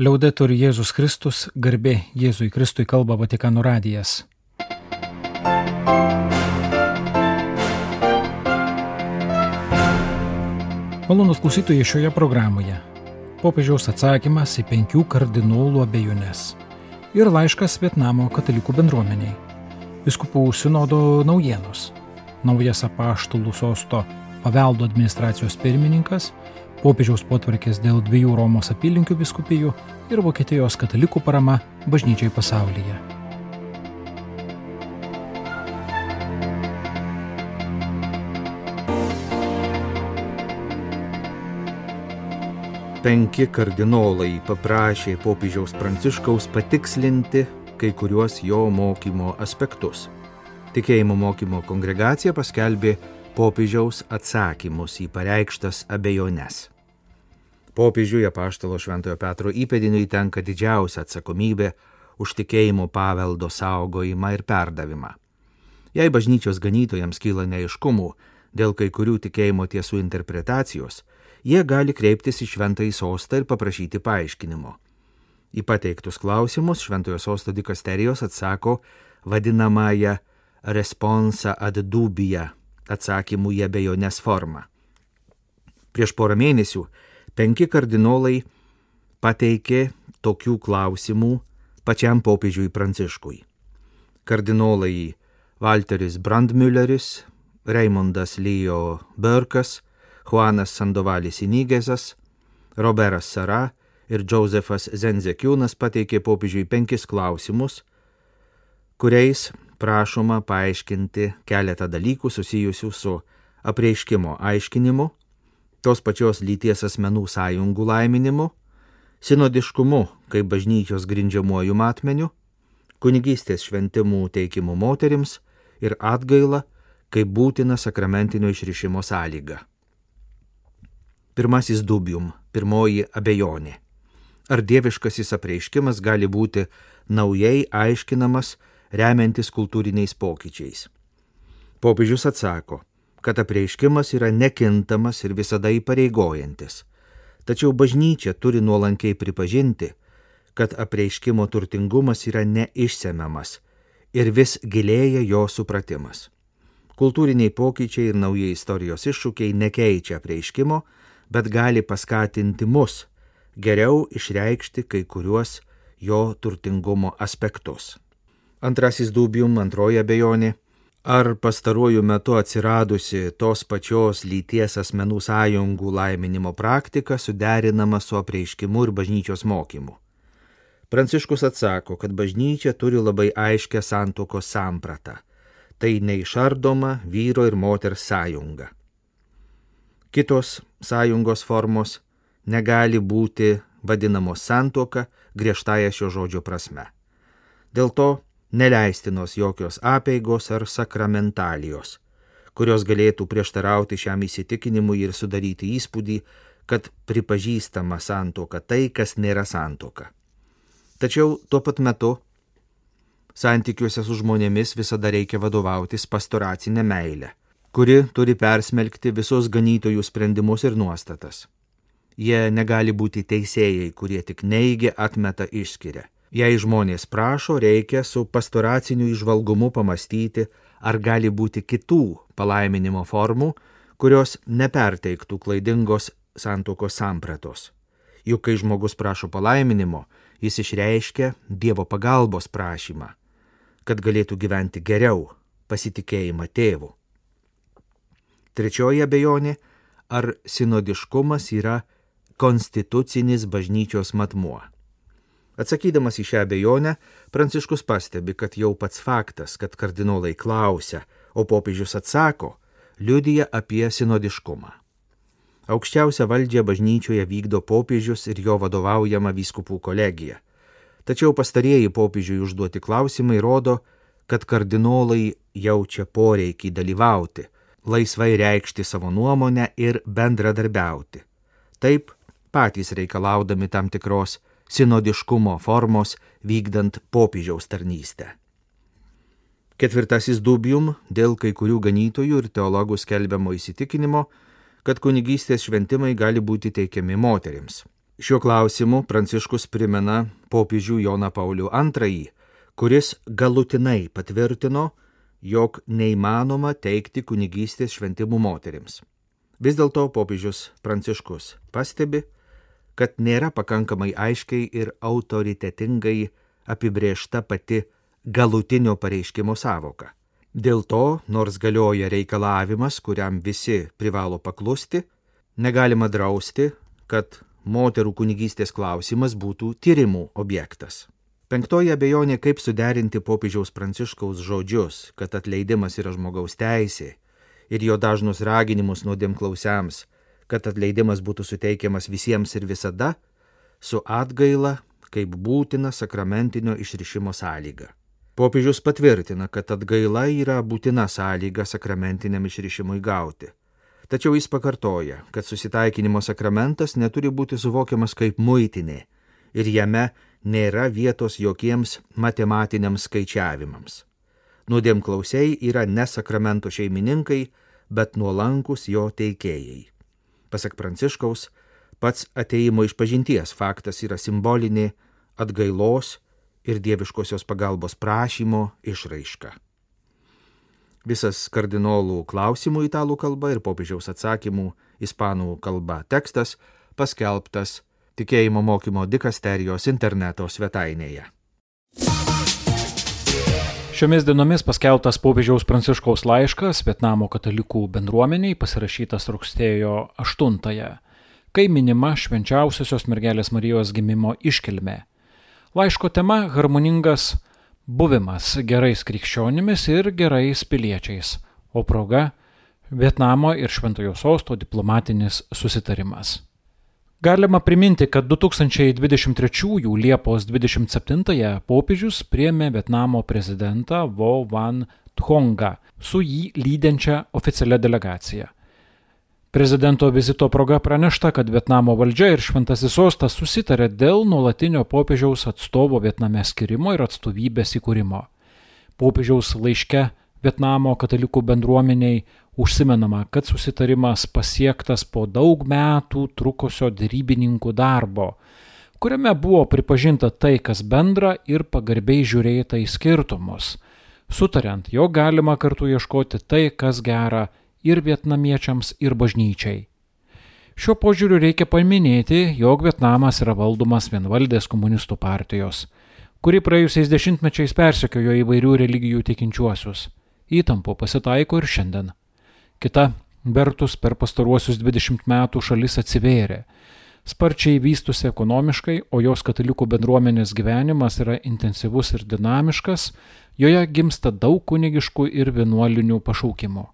Liaudetur Jėzus Kristus, garbė Jėzui Kristui kalba Vatikano radijas. Malonus klausytojai šioje programoje. Popiežiaus atsakymas į penkių kardinolų abejonės. Ir laiškas Vietnamo katalikų bendruomeniai. Viskupų sinodo naujienos. Naujas apaštalų sosto paveldo administracijos pirmininkas popiežiaus potvarkės dėl dviejų Romos apylinkių biskupijų ir Vokietijos katalikų parama bažnyčiai pasaulyje. Penki kardinolai paprašė popiežiaus pranciškaus patikslinti kai kuriuos jo mokymo aspektus. Tikėjimo mokymo kongregacija paskelbė popiežiaus atsakymus į pareikštas abejones. Popiežiui apaštalo Šventojo Petro įpėdiniui tenka didžiausia atsakomybė už tikėjimo paveldo saugojimą ir perdavimą. Jei bažnyčios ganytojams kyla neiškumų dėl kai kurių tikėjimo tiesų interpretacijos, jie gali kreiptis į Šventąjį sostą ir paprašyti paaiškinimo. Į pateiktus klausimus Šventojo sosto dikasterijos atsako vadinamąją responsa ad dubija atsakymų į abejonės formą. Prieš porą mėnesių penki kardinolai pateikė tokių klausimų pačiam popiežiui Pranciškui. Kardinolai Walteris Brandmülleris, Raimondas Leo Berkas, Juanas Sandovalis Inygezas, Roberas Sara ir Josefas Zenzekiūnas pateikė popiežiui penkis klausimus, kuriais prašoma paaiškinti keletą dalykų susijusių su apreiškimo aiškinimu, tos pačios lyties asmenų sąjungų laiminimu, sinodiškumu kaip bažnyčios grindžiamuoju matmeniu, kunigystės šventimų teikimu moterims ir atgaila kaip būtina sakramentinio išrišimo sąlyga. Pirmasis dubium, pirmoji abejonė. Ar dieviškasis apreiškimas gali būti naujai aiškinamas remiantis kultūriniais pokyčiais. Popiežius atsako, kad apreiškimas yra nekintamas ir visada įpareigojantis. Tačiau bažnyčia turi nuolankiai pripažinti, kad apreiškimo turtingumas yra neišsemiamas ir vis gilėja jo supratimas. Kultūriniai pokyčiai ir nauji istorijos iššūkiai nekeičia apreiškimo, bet gali paskatinti mus geriau išreikšti kai kuriuos jo turtingumo aspektus. Antrasis dubium, antroji abejonė. Ar pastaruoju metu atsiradusi tos pačios lyties asmenų sąjungų laiminimo praktika suderinama su apreiškimu ir bažnyčios mokymu? Pranciškus atsako, kad bažnyčia turi labai aiškę santokos sampratą. Tai neišardoma vyro ir moters sąjunga. Kitos sąjungos formos negali būti vadinamos santoka griežtąją šio žodžio prasme. Dėl to neleistinos jokios apėgos ar sakramentalijos, kurios galėtų prieštarauti šiam įsitikinimui ir sudaryti įspūdį, kad pripažįstama santoka tai, kas nėra santoka. Tačiau tuo pat metu santykiuose su žmonėmis visada reikia vadovautis pastoracinė meilė, kuri turi persmelkti visus ganytojų sprendimus ir nuostatas. Jie negali būti teisėjai, kurie tik neigia, atmeta, išskiria Jei žmonės prašo, reikia su pastoraciniu išvalgumu pamastyti, ar gali būti kitų palaiminimo formų, kurios neperteiktų klaidingos santokos sampratos. Juk kai žmogus prašo palaiminimo, jis išreiškia Dievo pagalbos prašymą, kad galėtų gyventi geriau, pasitikėjimą tėvu. Trečioji abejonė - ar sinodiškumas yra konstitucinis bažnyčios matmuo. Atsakydamas į šią abejonę, Pranciškus pastebi, kad jau pats faktas, kad kardinolai klausia, o popiežius atsako, liudija apie sinodiškumą. Aukščiausią valdžią bažnyčioje vykdo popiežius ir jo vadovaujama vyskupų kolegija. Tačiau pastarieji popiežiui užduoti klausimai rodo, kad kardinolai jaučia poreikį dalyvauti, laisvai reikšti savo nuomonę ir bendradarbiauti. Taip, patys reikalaudami tam tikros sinodiškumo formos vykdant popiežiaus tarnystę. Ketvirtasis dubium dėl kai kurių ganytojų ir teologų skelbiamo įsitikinimo, kad kunigystės šventimai gali būti teikiami moterims. Šiuo klausimu Pranciškus primena popiežių Joną Paulių II, kuris galutinai patvirtino, jog neįmanoma teikti kunigystės šventimų moterims. Vis dėlto popiežius Pranciškus pastebi, kad nėra pakankamai aiškiai ir autoritetingai apibriešta pati galutinio pareiškimo savoka. Dėl to, nors galioja reikalavimas, kuriam visi privalo paklusti, negalima drausti, kad moterų kunigystės klausimas būtų tyrimų objektas. Penktoji abejonė, kaip suderinti popiežiaus pranciškaus žodžius, kad atleidimas yra žmogaus teisė ir jo dažnus raginimus nuodėmklausiams, kad atleidimas būtų suteikiamas visiems ir visada, su atgaila kaip būtina sakramentinio išrišimo sąlyga. Popiežius patvirtina, kad atgaila yra būtina sąlyga sakramentiniam išrišimui gauti. Tačiau jis pakartoja, kad susitaikinimo sakramentas neturi būti suvokiamas kaip muitinė ir jame nėra vietos jokiems matematiniams skaičiavimams. Nuodėmklausiai yra ne sakramento šeimininkai, bet nuolankus jo teikėjai. Pasak Pranciškaus, pats ateimo iš pažinties faktas yra simbolinė atgailos ir dieviškosios pagalbos prašymo išraiška. Visas kardinolų klausimų italų kalba ir popiežiaus atsakymų ispanų kalba tekstas paskelbtas tikėjimo mokymo dikasterijos interneto svetainėje. Šiomis dienomis paskelbtas popiežiaus pranciškaus laiškas Vietnamo katalikų bendruomeniai pasirašytas rugsėjo 8-ąją, kai minima švenčiausiosios mergelės Marijos gimimo iškilmė. Laiško tema - harmoningas buvimas gerais krikščionimis ir gerais piliečiais, o proga - Vietnamo ir Šventojo sosto diplomatinis susitarimas. Galima priminti, kad 2023 Liepos 27-ąją popiežius priemė Vietnamo prezidentą Vo Van Thongą su jį lydinčia oficialia delegacija. Prezidento vizito proga pranešta, kad Vietnamo valdžia ir Šventasis sostas susitarė dėl nuolatinio popiežiaus atstovo Vietname skirimo ir atstovybės įkūrimo. Popiežiaus laiške Vietnamo katalikų bendruomeniai užsimenama, kad susitarimas pasiektas po daug metų trukusio dėrybininkų darbo, kuriame buvo pripažinta tai, kas bendra ir pagarbiai žiūrėta į skirtumus, sutariant, jog galima kartu ieškoti tai, kas gera ir vietnamiečiams, ir bažnyčiai. Šiuo požiūriu reikia paminėti, jog Vietnamas yra valdomas vienvaldės komunistų partijos, kuri praėjusiais dešimtmečiais persekiojo įvairių religijų tikinčiuosius. Įtampo pasitaiko ir šiandien. Kita vertus, per pastaruosius 20 metų šalis atsivėrė. Sparčiai vystusi ekonomiškai, o jos katalikų bendruomenės gyvenimas yra intensyvus ir dinamiškas, joje gimsta daug kunigiškų ir vienuolinių pašaukimų.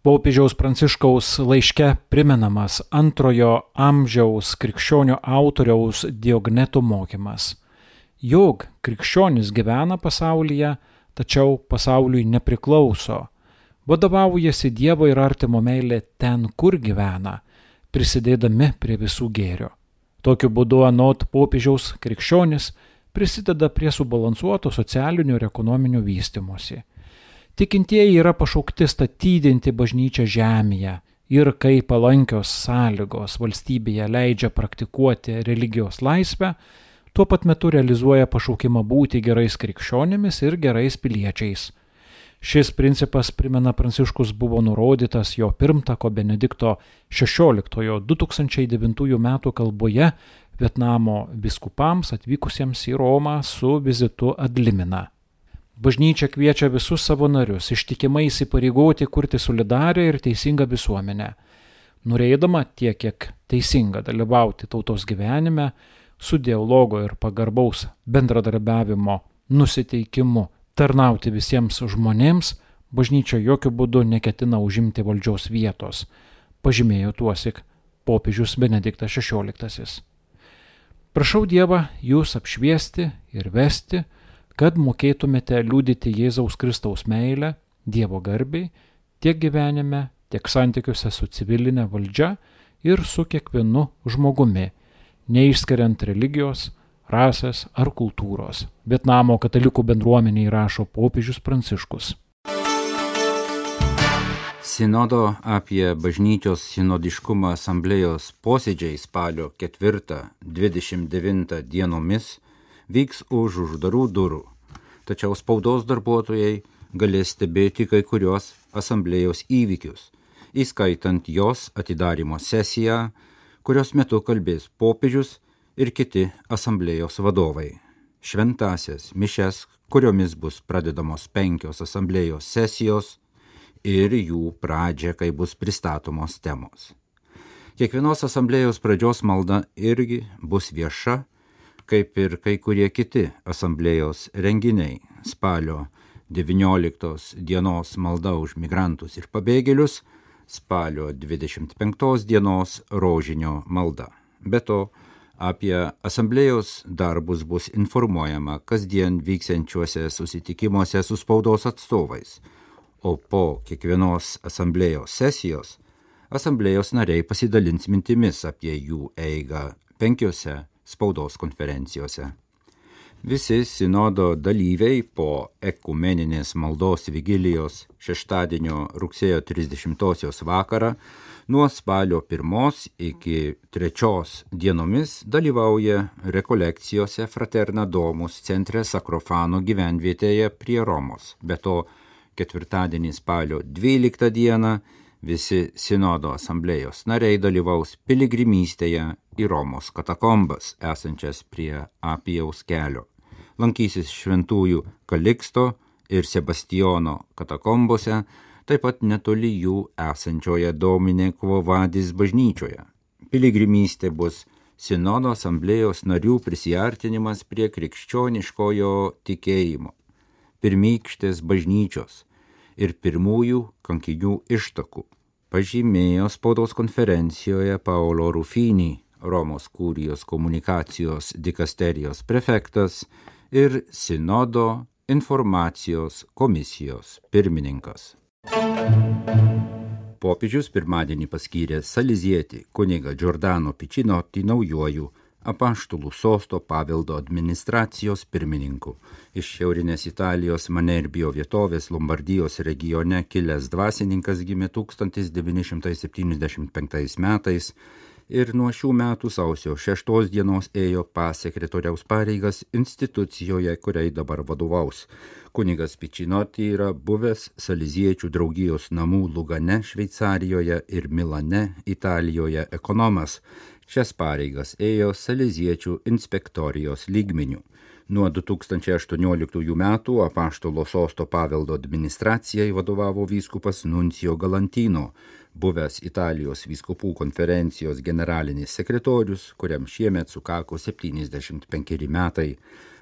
Popiežiaus Pranciškaus laiške primenamas antrojo amžiaus krikščionių autoriaus Diogneto mokymas, jog krikščionis gyvena pasaulyje, tačiau pasauliui nepriklauso, vadovaujasi Dievo ir artimo meilė ten, kur gyvena, prisidėdami prie visų gėrio. Tokiu būdu anot popiežiaus krikščionis prisideda prie subalansuoto socialinio ir ekonominio vystimosi. Tikintieji yra pašaukti statydinti bažnyčią žemėje ir kai palankios sąlygos valstybėje leidžia praktikuoti religijos laisvę, tuo pat metu realizuoja pašaukimą būti gerais krikščionimis ir gerais piliečiais. Šis principas, primena Pranciškus, buvo nurodytas jo pirmtako Benedikto XVI 2009 m. kalboje Vietnamo biskupams atvykusiems į Romą su vizitu Adlimina. Bažnyčia kviečia visus savo narius ištikimai įsipareigoti kurti solidarią ir teisingą visuomenę, norėdama tiek, kiek teisinga dalyvauti tautos gyvenime, su dialogo ir pagarbaus bendradarbiavimo nusiteikimu tarnauti visiems žmonėms, bažnyčia jokių būdų neketina užimti valdžios vietos, pažymėjo tuosik popiežius Benediktas XVI. Prašau Dievą jūs apšviesti ir vesti, kad mokėtumėte liūdyti Jėzaus Kristaus meilę, Dievo garbiai, tiek gyvenime, tiek santykiuose su civilinė valdžia ir su kiekvienu žmogumi neišskiriant religijos, rasės ar kultūros. Vietnamo katalikų bendruomeniai rašo popiežius Pranciškus. Sinodo apie bažnyčios sinodiškumą asamblėjos posėdžiai spalio 4-29 dienomis vyks už uždarų durų, tačiau spaudos darbuotojai galės stebėti kai kurios asamblėjos įvykius, įskaitant jos atidarimo sesiją, kurios metu kalbės popiežius ir kiti asamblėjos vadovai. Šventasias mišes, kuriomis bus pradedamos penkios asamblėjos sesijos, ir jų pradžią, kai bus pristatomos temos. Kiekvienos asamblėjos pradžios malda irgi bus vieša, kaip ir kai kurie kiti asamblėjos renginiai. Spalio 19 dienos malda už migrantus ir pabėgėlius, spalio 25 dienos rožinio malda. Be to, apie asamblėjos darbus bus informuojama kasdien vyksiančiuose susitikimuose su spaudos atstovais o po kiekvienos asamblėjos sesijos asamblėjos nariai pasidalins mintimis apie jų eigą penkiose spaudos konferencijose. Visi sinodo dalyviai po ekumeninės maldos vigilijos šeštadienio rugsėjo 30 vakarą nuo spalio 1 iki 3 dienomis dalyvauja rekolekcijose Fraterna Domus centre Sakrofano gyvenvietėje prie Romos. Be to, ketvirtadienį spalio 12 dieną visi sinodo asamblėjos nariai dalyvaus piligrimystėje į Romos katakombas esančias prie Apijaus kelio. Lankysis šventųjų Kaliksto ir Sebastijono katakombose, taip pat netoli jų esančioje Dominė Kvovadis bažnyčioje. Piligrimystė bus Sinodo asamblėjos narių prisiartinimas prie krikščioniškojo tikėjimo, pirmykštės bažnyčios, ir pirmųjų kankinių ištakų, pažymėjo spaudos konferencijoje Paolo Rufinį, Romos kūrijos komunikacijos dikasterijos prefektas ir Sinodo informacijos komisijos pirmininkas. Popiežius pirmadienį paskyrė Salizietį kunigą Giordano Pičinoti naujojų apaštulų sosto paveldo administracijos pirmininku. Iš šiaurinės Italijos Manerbijo vietovės Lombardijos regione kilęs dvasininkas gimė 1975 metais ir nuo šių metų sausio 6 dienos ėjo pasekretoriaus pareigas institucijoje, kuriai dabar vadovaus. Kunigas Pičinoti yra buvęs Saliziečių draugijos namų Lugane, Šveicarijoje ir Milane, Italijoje ekonomas Šias pareigas ėjo Saleziečių inspektorijos lygmenių. Nuo 2018 metų apaštalo sosto paveldo administracijai vadovavo vyskupas Nuncijo Galantino, buvęs Italijos vyskupų konferencijos generalinis sekretorius, kuriam šiemet sukako 75 metai.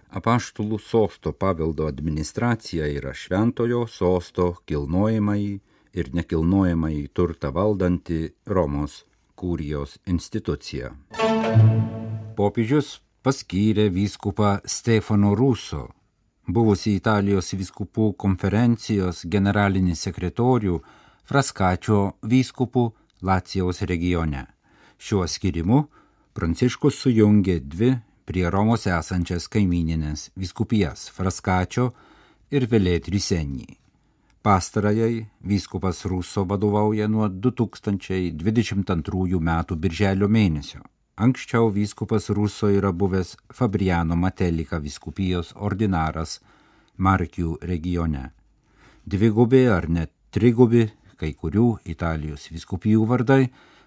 Apaštalų sosto paveldo administracija yra šventojo sosto kilnojamai ir nekilnojamai turtą valdanti Romos kurijos institucija. Popiežius paskyrė vyskupą Stefano Ruso, buvusi Italijos vyskupų konferencijos generalinį sekretorių Fraskačio vyskupų Lacijos regione. Šiuo skirimu Pranciškus sujungė dvi prie Romos esančias kaimininės vyskupijas Fraskačio ir Velėtrisenį. Pastarajai vyskupas Ruso vadovauja nuo 2022 m. birželio mėnesio. Anksčiau vyskupas Ruso yra buvęs Fabriano Matelika vyskupijos ordinaras Markių regione. Dvigubi ar net trigubi kai kurių Italijos vyskupijų vardai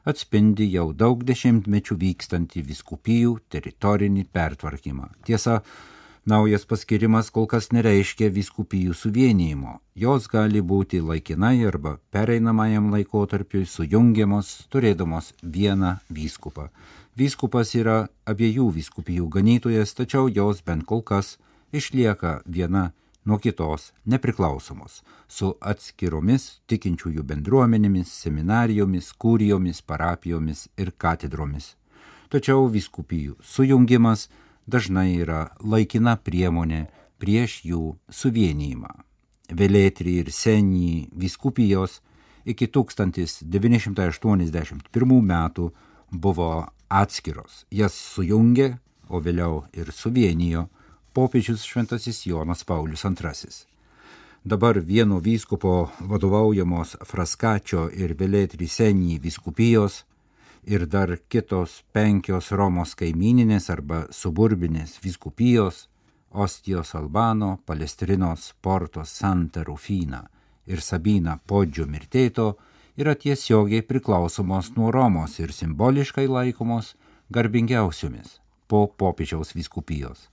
atspindi jau daug dešimtmečių vykstantį vyskupijų teritorinį pertvarkymą. Tiesa, Naujas paskirimas kol kas nereiškia viskupijų suvienijimo. Jos gali būti laikinai arba pereinamajam laikotarpiui sujungiamos, turėdamos vieną vyskupą. Vyskupas yra abiejų vyskupijų ganytojas, tačiau jos bent kol kas išlieka viena nuo kitos nepriklausomos, su atskiromis tikinčiųjų bendruomenėmis, seminarijomis, kūrijomis, parapijomis ir katedromis. Tačiau vyskupijų sujungimas dažnai yra laikina priemonė prieš jų suvienijimą. Velėtri ir Senį viskupijos iki 1981 metų buvo atskiros. Jas sujungė, o vėliau ir suvienijo popiežius Šventasis Jonas Paulius II. dabar vieno vyskupo vadovaujamos Fraskačio ir Velėtrisenį vyskupijos ir dar kitos penkios Romos kaimininės arba suburbinės vyskupijos - Ostijos Albano, Palestrinos, Portos, Santa Rufina ir Sabina Podžio Mirtėto - yra tiesiogiai priklausomos nuo Romos ir simboliškai laikomos garbingiausiomis po popiežiaus vyskupijos.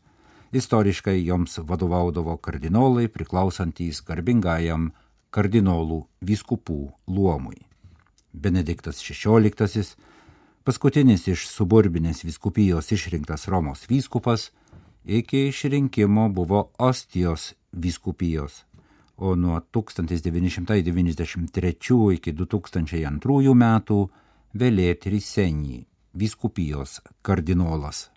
Istoriškai joms vadovaudavo kardinolai priklausantys garbingajam kardinolų vyskupų luomui. Benediktas XVI, paskutinis iš suburbinės vyskupijos išrinktas Romos vyskupas, iki išrinkimo buvo Ostijos vyskupijos, o nuo 1993 iki 2002 metų Velėti Risenį vyskupijos kardinolas.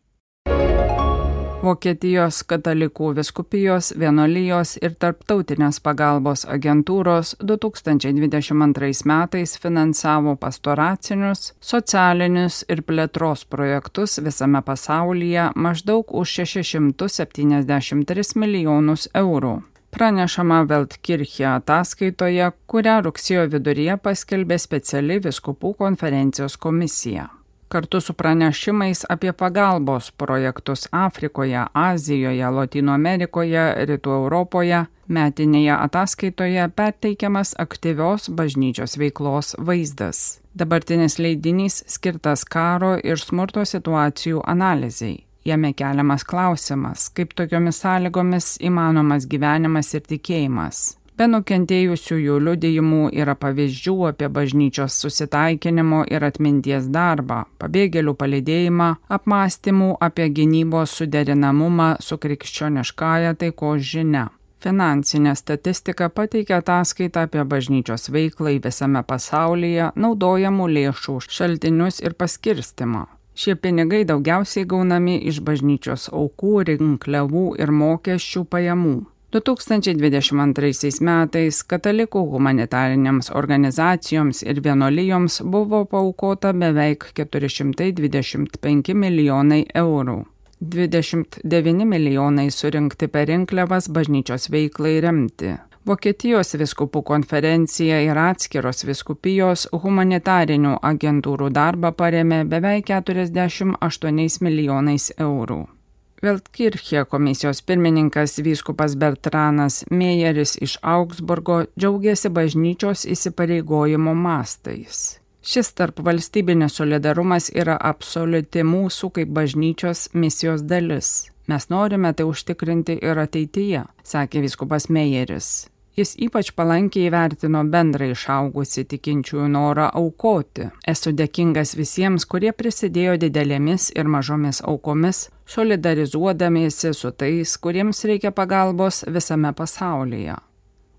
Vokietijos katalikų viskupijos, vienolyjos ir tarptautinės pagalbos agentūros 2022 metais finansavo pastoracinius, socialinius ir plėtros projektus visame pasaulyje maždaug už 673 milijonus eurų. Pranešama Veltkirchė ataskaitoje, kurią rugsėjo viduryje paskelbė speciali viskupų konferencijos komisija kartu su pranešimais apie pagalbos projektus Afrikoje, Azijoje, Latino Amerikoje, Rytų Europoje, metinėje ataskaitoje perteikiamas aktyvios bažnyčios veiklos vaizdas. Dabartinis leidinys skirtas karo ir smurto situacijų analizai. Jame keliamas klausimas, kaip tokiomis sąlygomis įmanomas gyvenimas ir tikėjimas. Be nukentėjusiųjų liudijimų yra pavyzdžių apie bažnyčios susitaikinimo ir atminties darbą, pabėgėlių palidėjimą, apmąstymų apie gynybos suderinamumą su krikščioniškąja taikos žinia. Finansinė statistika pateikia ataskaitą apie bažnyčios veiklą visame pasaulyje, naudojamų lėšų šaltinius ir paskirstimą. Šie pinigai daugiausiai gaunami iš bažnyčios aukų, rinkliavų ir mokesčių pajamų. 2022 metais katalikų humanitariniams organizacijoms ir vienuolijoms buvo paukota beveik 425 milijonai eurų. 29 milijonai surinkti per rinkliavas bažnyčios veiklai remti. Vokietijos viskupų konferencija ir atskiros viskupijos humanitarinių agentūrų darbą paremė beveik 48 milijonais eurų. Veltkirchė komisijos pirmininkas vyskupas Bertranas Meijeris iš Augsburgo džiaugiasi bažnyčios įsipareigojimo mastais. Šis tarp valstybinis solidarumas yra absoliuti mūsų kaip bažnyčios misijos dalis. Mes norime tai užtikrinti ir ateityje, sakė vyskupas Meijeris. Jis ypač palankiai įvertino bendrai išaugusi tikinčiųjų norą aukoti. Esu dėkingas visiems, kurie prisidėjo didelėmis ir mažomis aukomis, solidarizuodamiesi su tais, kuriems reikia pagalbos visame pasaulyje.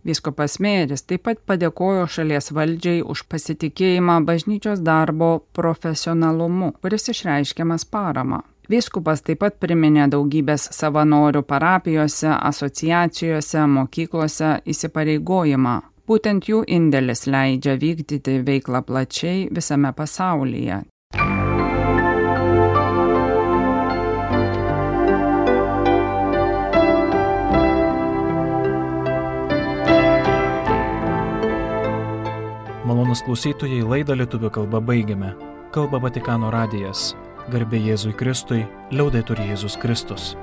Viskopas Mėris taip pat padėkojo šalies valdžiai už pasitikėjimą bažnyčios darbo profesionalumu, kuris išreiškiamas parama. Vyskupas taip pat priminė daugybės savanorių parapijose, asociacijose, mokyklose įsipareigojimą. Būtent jų indėlis leidžia vykdyti veiklą plačiai visame pasaulyje. Malonus klausytojai laidą lietuvių kalbą baigiame. Kalba Vatikano radijas. Garbė Jėzui Kristui, liaudai turi Jėzus Kristus.